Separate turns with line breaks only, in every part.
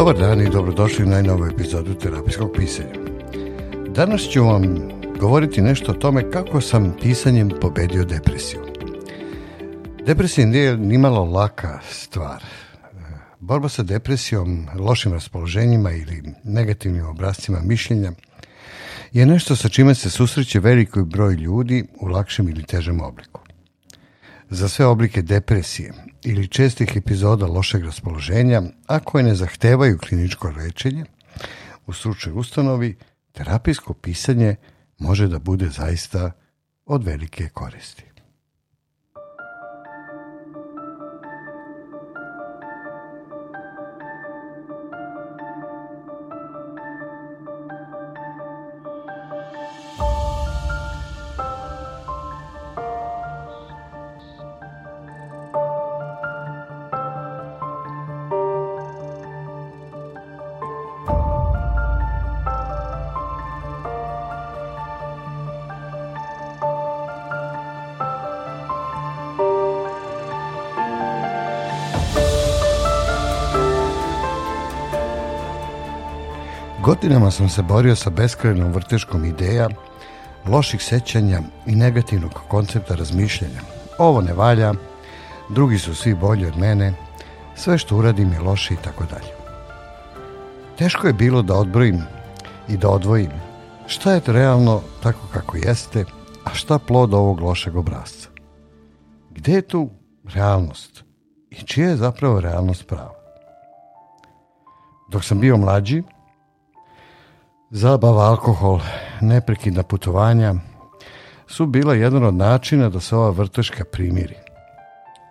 Dobar dan i dobrodošli u najnovu epizodu terapijskog pisanja. Danas ću vam govoriti nešto o tome kako sam pisanjem pobedio depresiju. Depresija nije nimalo laka stvar. Borba sa depresijom, lošim raspoloženjima ili negativnim obrascima mišljenja je nešto sa čime se susreće veliki broj ljudi u lakšem ili težem obliku za sve oblike depresije ili čestih epizoda lošeg raspoloženja, a koje ne zahtevaju kliničko rečenje, u slučaju ustanovi terapijsko pisanje može da bude zaista od velike koristi. Godinama sam se borio sa beskrajnom vrteškom ideja, loših sećanja i negativnog koncepta razmišljanja. Ovo ne valja, drugi su svi bolji od mene, sve što uradim je loše i tako dalje. Teško je bilo da odbrojim i da odvojim šta je realno tako kako jeste, a šta plod ovog lošeg obrazca. Gde je tu realnost i čija je zapravo realnost prava? Dok sam bio mlađi, Zabava, alkohol, neprekidna putovanja su bila jedan od načina da se ova vrteška primiri.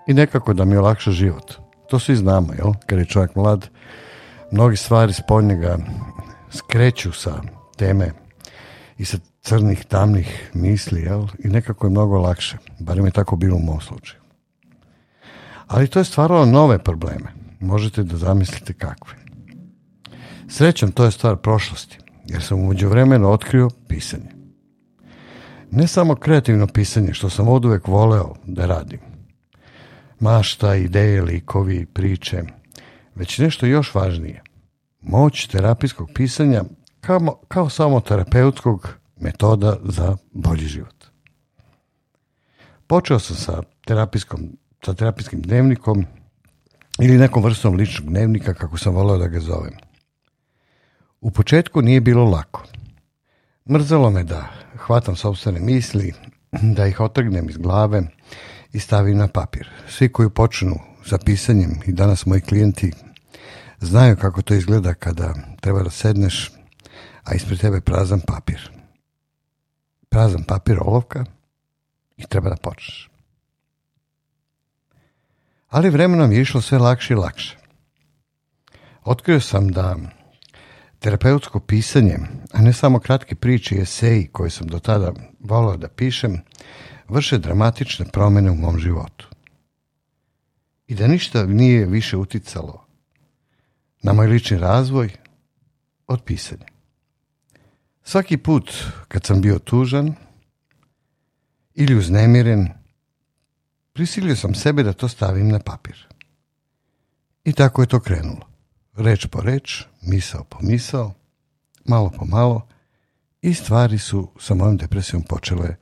I nekako da mi olakša život. To svi znamo, jel? Kad je čovjek mlad, mnogi stvari ga skreću sa teme i sa crnih, tamnih misli, jel? I nekako je mnogo lakše. Barem je tako bilo u mom slučaju. Ali to je stvaralo nove probleme. Možete da zamislite kakve. Srećom, to je stvar prošlosti jer sam umeđu vremena otkrio pisanje. Ne samo kreativno pisanje, što sam oduvek voleo da radim. Mašta, ideje, likovi, priče, već nešto još važnije. Moć terapijskog pisanja kao, kao samo terapeutskog metoda za bolji život. Počeo sam sa, sa terapijskim dnevnikom ili nekom vrstom ličnog dnevnika, kako sam voleo da ga zovem. U početku nije bilo lako. Mrzalo me da hvatam sobstvene misli, da ih otrgnem iz glave i stavim na papir. Svi koji počnu sa pisanjem i danas moji klijenti znaju kako to izgleda kada treba da sedneš, a ispred tebe prazan papir. Prazan papir olovka i treba da počneš. Ali vremenom je išlo sve lakše i lakše. Otkrio sam da Terapeutsko pisanje, a ne samo kratke priče i eseji koje sam do tada volao da pišem, vrše dramatične promjene u mom životu. I da ništa nije više uticalo na moj lični razvoj od pisanja. Svaki put kad sam bio tužan ili uznemiren, prisilio sam sebe da to stavim na papir. I tako je to krenulo. Reč po reč, misao po misao, malo po malo i stvari su sa mojom depresijom počele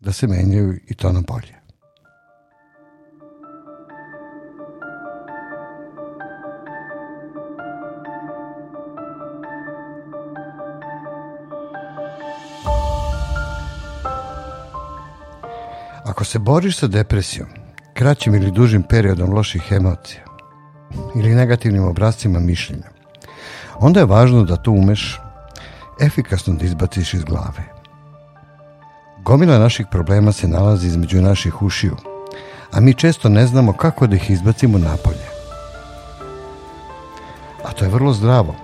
da se menjaju i to na bolje. Ako se boriš sa depresijom, kraćim ili dužim periodom loših emocija ili negativnim obrazcima mišljenja, onda je važno da to umeš efikasno da izbaciš iz glave. Gomila naših problema se nalazi između naših ušiju, a mi često ne znamo kako da ih izbacimo napolje. A to je vrlo zdravo,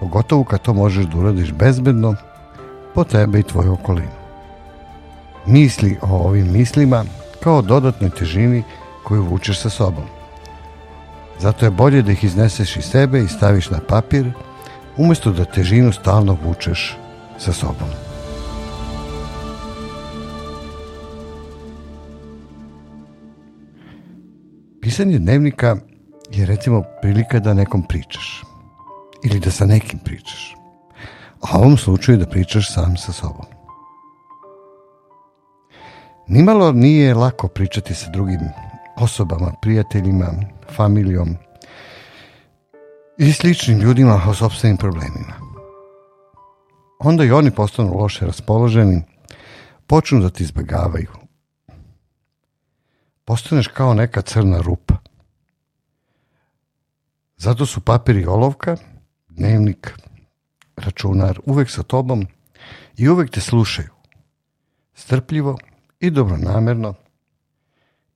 pogotovo kad to možeš da uradiš bezbedno po tebe i tvoju okolinu. Misli o ovim mislima kao dodatnoj težini koju vučeš sa sobom. Zato je bolje da ih izneseš iz sebe i staviš na papir umjesto da težinu stalno vučeš sa sobom. Pisanje dnevnika je recimo prilika da nekom pričaš ili da sa nekim pričaš, a u ovom slučaju da pričaš sam sa sobom. Nimalo nije lako pričati sa drugim osobama, prijateljima, familijom, i sličnim ljudima o sobstvenim problemima. Onda i oni postanu loše raspoloženi, počnu da ti izbjegavaju. Postaneš kao neka crna rupa. Zato su papir i olovka, dnevnik, računar uvek sa tobom i uvek te slušaju. Strpljivo i dobronamerno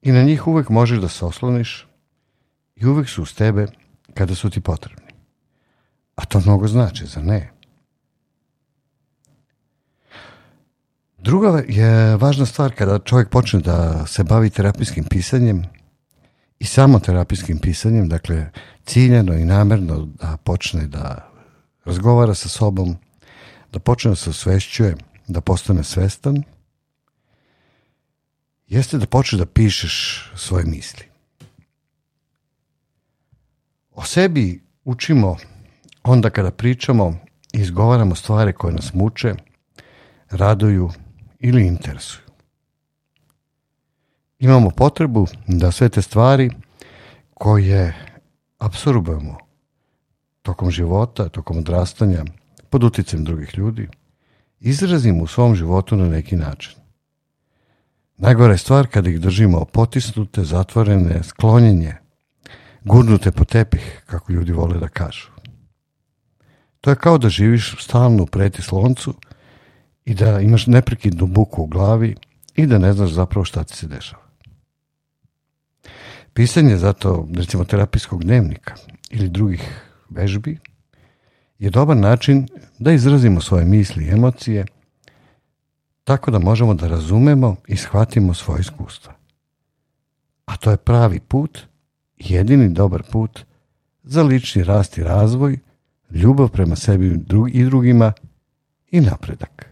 i na njih uvek možeš da se osloniš i uvek su uz tebe kada su ti potrebni. A to mnogo znači, za ne? Druga je važna stvar kada čovjek počne da se bavi terapijskim pisanjem i samo terapijskim pisanjem, dakle ciljeno i namjerno da počne da razgovara sa sobom, da počne da se osvešćuje, da postane svestan, jeste da počne da pišeš svoje misli sebi učimo onda kada pričamo i izgovaramo stvari koje nas muče, raduju ili interesuju. Imamo potrebu da sve te stvari koje apsorbujemo tokom života, tokom odrastanja, pod utjecem drugih ljudi, izrazimo u svom životu na neki način. Najgora je stvar kada ih držimo potisnute, zatvorene, sklonjenje, gurnute po tepih, kako ljudi vole da kažu. To je kao da živiš stalno preti sloncu i da imaš neprekidnu buku u glavi i da ne znaš zapravo šta ti se dešava. Pisanje zato, recimo, terapijskog dnevnika ili drugih vežbi je dobar način da izrazimo svoje misli i emocije tako da možemo da razumemo i shvatimo svoje iskustva. A to je pravi put – jedini dobar put za lični rast i razvoj, ljubav prema sebi i drugima i napredak.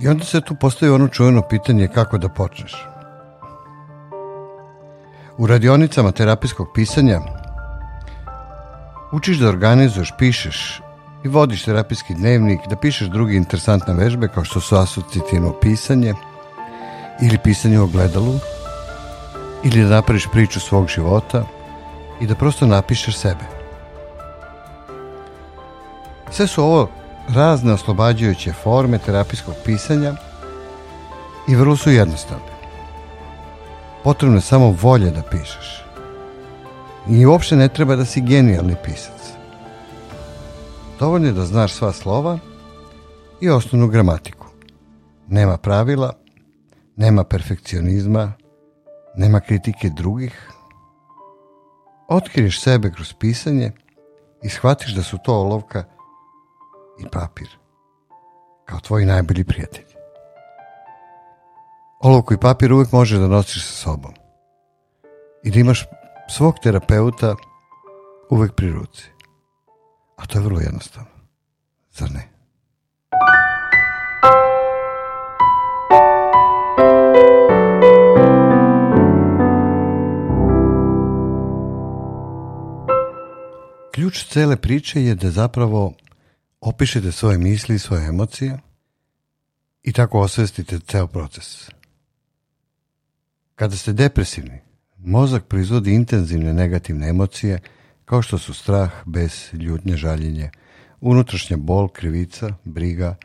I onda se tu postoji ono čujeno pitanje kako da počneš. U radionicama terapijskog pisanja učiš da organizuješ, pišeš i vodiš terapijski dnevnik, da pišeš druge interesantne vežbe kao što su asocitivno pisanje ili pisanje u ogledalu ili da napraviš priču svog života i da prosto napišeš sebe. Sve su ovo razne oslobađajuće forme terapijskog pisanja i vrlo su jednostavne. Potrebno je samo volje da pišeš. I uopšte ne treba da si genijalni pisac. Dovoljno je da znaš sva slova i osnovnu gramatiku. Nema pravila, nema perfekcionizma, nema kritike drugih. Otkriješ sebe kroz pisanje i shvatiš da su to olovka i papir kao tvoji najbolji prijatelji olovku i papir uvijek možeš da nosiš sa sobom. I da imaš svog terapeuta uvijek pri ruci. A to je vrlo jednostavno. Zar ne? Ključ cele priče je da zapravo opišete svoje misli i svoje emocije i tako osvestite ceo proces. Kada ste depresivni, mozak proizvodi intenzivne negativne emocije kao što su strah, bes, ljutnje, žaljenje, unutrašnja bol, krivica, briga,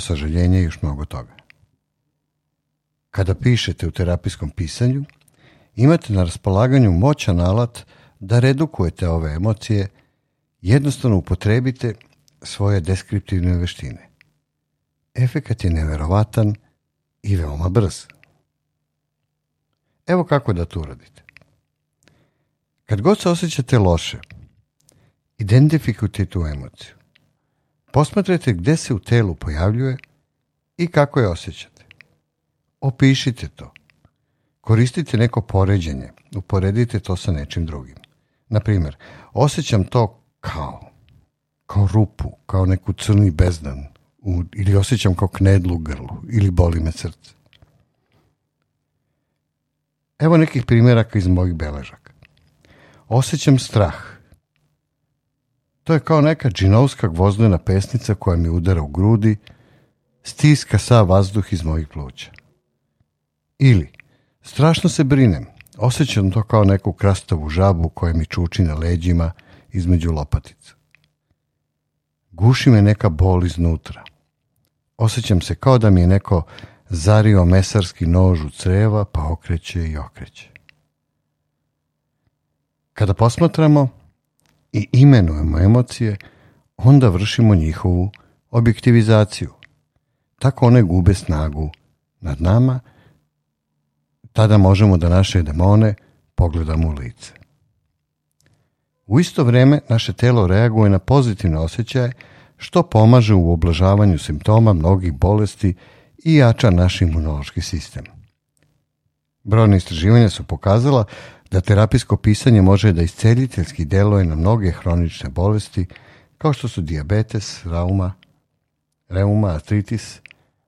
sažaljenje i još mnogo toga. Kada pišete u terapijskom pisanju, imate na raspolaganju moćan alat da redukujete ove emocije, jednostavno upotrebite svoje deskriptivne veštine. Efekat je neverovatan i veoma brz. Evo kako da to uradite. Kad god se osjećate loše, identifikujte tu emociju. Posmatrajte gdje se u telu pojavljuje i kako je osjećate. Opišite to. Koristite neko poređenje. Uporedite to sa nečim drugim. Naprimjer, osjećam to kao, kao rupu, kao neku crni bezdan, ili osjećam kao knedlu grlu, ili boli me srce. Evo nekih primjeraka iz mojih beležaka. Osjećam strah. To je kao neka džinovska gvozdena pesnica koja mi udara u grudi, stiska sa vazduh iz mojih pluća. Ili, strašno se brinem, osjećam to kao neku krastavu žabu koja mi čuči na leđima između lopatica. Guši me neka bol iznutra. Osjećam se kao da mi je neko zario mesarski nož u creva pa okreće i okreće. Kada posmatramo i imenujemo emocije, onda vršimo njihovu objektivizaciju. Tako one gube snagu nad nama, tada možemo da naše demone pogledamo u lice. U isto vrijeme naše telo reaguje na pozitivne osjećaje što pomaže u oblažavanju simptoma mnogih bolesti i jača naš imunološki sistem. Brojne istraživanja su pokazala da terapijsko pisanje može da isceljiteljski djeluje na mnoge hronične bolesti kao što su dijabetes, rauma, reuma, artritis,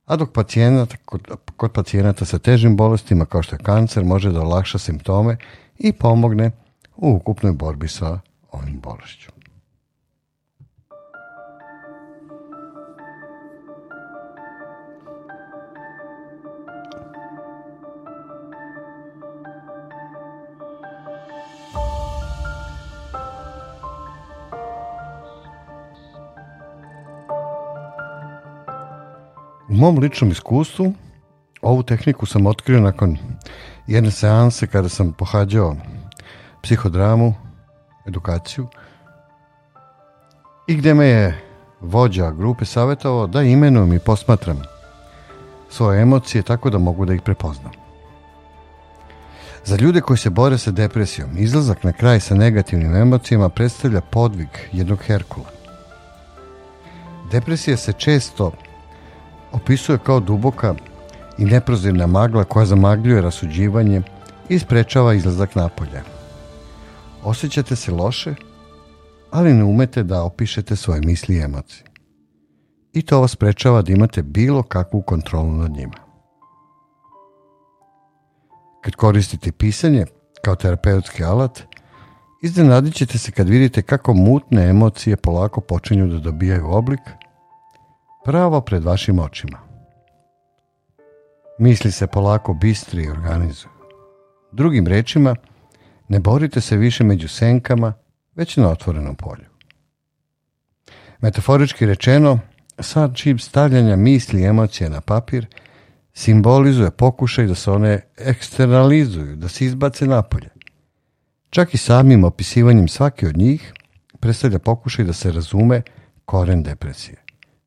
a dok pacijenata, kod, kod pacijenata sa težim bolestima kao što je kancer može da olakša simptome i pomogne u ukupnoj borbi sa ovim bolešću. U mom ličnom iskustvu ovu tehniku sam otkrio nakon jedne seanse kada sam pohađao psihodramu, edukaciju i gde me je vođa grupe savjetovao da imenujem i posmatram svoje emocije tako da mogu da ih prepoznam. Za ljude koji se bore sa depresijom, izlazak na kraj sa negativnim emocijama predstavlja podvig jednog Herkula. Depresija se često opisuje kao duboka i neprozirna magla koja zamagljuje rasuđivanje i sprečava izlazak napolja. Osjećate se loše, ali ne umete da opišete svoje misli i emocije. I to vas sprečava da imate bilo kakvu kontrolu nad njima. Kad koristite pisanje kao terapeutski alat, iznenadit ćete se kad vidite kako mutne emocije polako počinju da dobijaju oblik – pravo pred vašim očima. Misli se polako bistri i organizuju. Drugim rečima, ne borite se više među senkama, već na otvorenom polju. Metaforički rečeno, sad čip stavljanja misli i emocije na papir simbolizuje pokušaj da se one eksternalizuju, da se izbace napolje. Čak i samim opisivanjem svake od njih predstavlja pokušaj da se razume koren depresije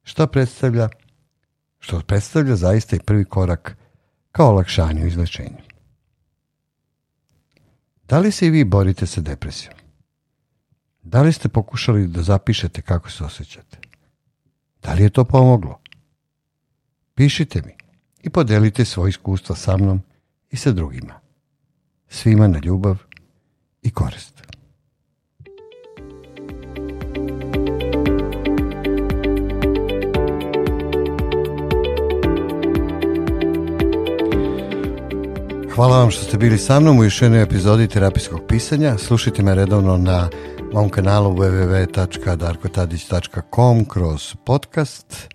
što predstavlja što predstavlja zaista i prvi korak ka olakšanju u izlečenju. Da li se i vi borite sa depresijom? Da li ste pokušali da zapišete kako se osjećate? Da li je to pomoglo? Pišite mi i podelite svoje iskustva sa mnom i sa drugima. Svima na ljubav i korist. Hvala vam što ste bili sa mnom u još jednoj epizodi terapijskog pisanja. Slušajte me redovno na mom kanalu www.darkotadić.com kroz podcast.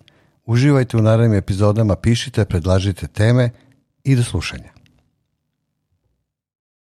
Uživajte u narednim epizodama, pišite, predlažite teme i do slušanja.